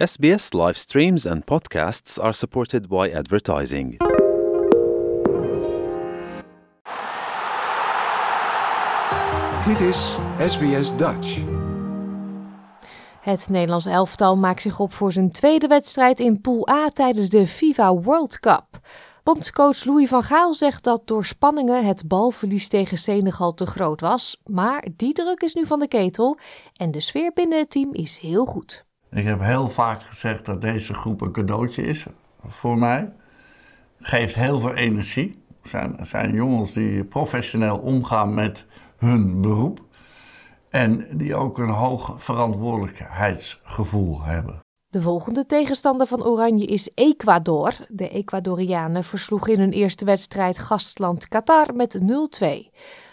SBS live streams and podcasts are supported by advertising. Dit is SBS Dutch. Het Nederlands elftal maakt zich op voor zijn tweede wedstrijd in Pool A tijdens de FIFA World Cup. Bondscoach Louis van Gaal zegt dat door spanningen het balverlies tegen Senegal te groot was. Maar die druk is nu van de ketel en de sfeer binnen het team is heel goed. Ik heb heel vaak gezegd dat deze groep een cadeautje is voor mij. Geeft heel veel energie. Zijn, zijn jongens die professioneel omgaan met hun beroep. En die ook een hoog verantwoordelijkheidsgevoel hebben. De volgende tegenstander van Oranje is Ecuador. De Ecuadorianen versloegen in hun eerste wedstrijd gastland Qatar met 0-2.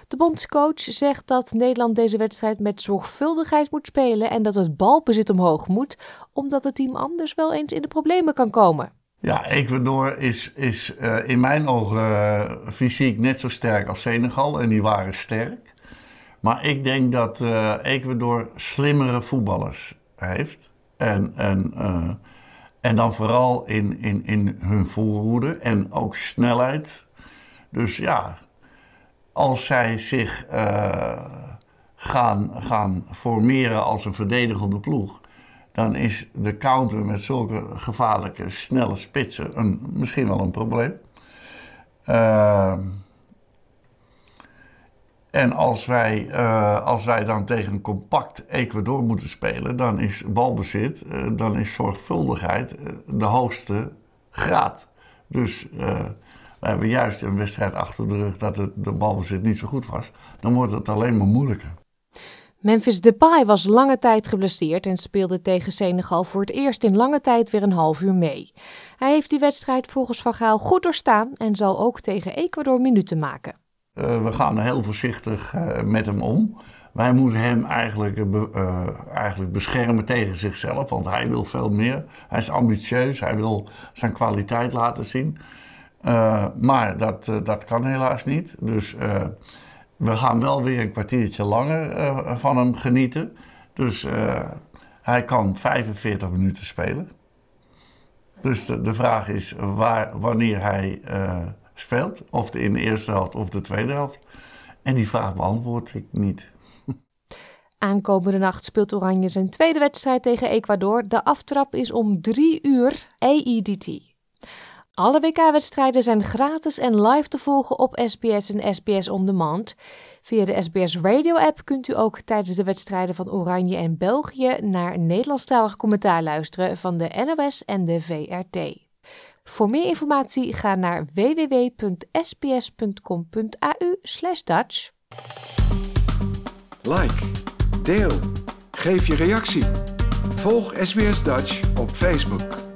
De bondscoach zegt dat Nederland deze wedstrijd met zorgvuldigheid moet spelen en dat het balbezit omhoog moet, omdat het team anders wel eens in de problemen kan komen. Ja, Ecuador is, is uh, in mijn ogen uh, fysiek net zo sterk als Senegal en die waren sterk. Maar ik denk dat uh, Ecuador slimmere voetballers heeft. En, en, en dan vooral in, in, in hun voorhoede en ook snelheid. Dus ja, als zij zich uh, gaan, gaan formeren als een verdedigende ploeg, dan is de counter met zulke gevaarlijke, snelle spitsen een, misschien wel een probleem. Uh, en als wij, uh, als wij dan tegen een compact Ecuador moeten spelen, dan is balbezit, uh, dan is zorgvuldigheid de hoogste graad. Dus hebben juist een wedstrijd achter de rug dat het, de balbezit niet zo goed was. Dan wordt het alleen maar moeilijker. Memphis Depay was lange tijd geblesseerd en speelde tegen Senegal voor het eerst in lange tijd weer een half uur mee. Hij heeft die wedstrijd volgens Van Gaal goed doorstaan en zal ook tegen Ecuador minuten maken. Uh, we gaan heel voorzichtig uh, met hem om. Wij moeten hem eigenlijk, uh, eigenlijk beschermen tegen zichzelf, want hij wil veel meer. Hij is ambitieus, hij wil zijn kwaliteit laten zien. Maar dat, dat kan helaas niet. Dus we gaan wel weer een kwartiertje langer van hem genieten. Dus hij kan 45 minuten spelen. Dus de, de vraag is waar, wanneer hij speelt. Of in de eerste helft of de tweede helft. En die vraag beantwoord ik niet. Aankomende nacht speelt Oranje zijn tweede wedstrijd tegen Ecuador. De aftrap is om 3 uur AEDT. Alle WK-wedstrijden zijn gratis en live te volgen op SBS en SBS On Demand. Via de SBS Radio-app kunt u ook tijdens de wedstrijden van Oranje en België naar Nederlandstalig commentaar luisteren van de NOS en de VRT. Voor meer informatie ga naar www.sbs.com.au/dutch. Like, deel, geef je reactie. Volg SBS Dutch op Facebook.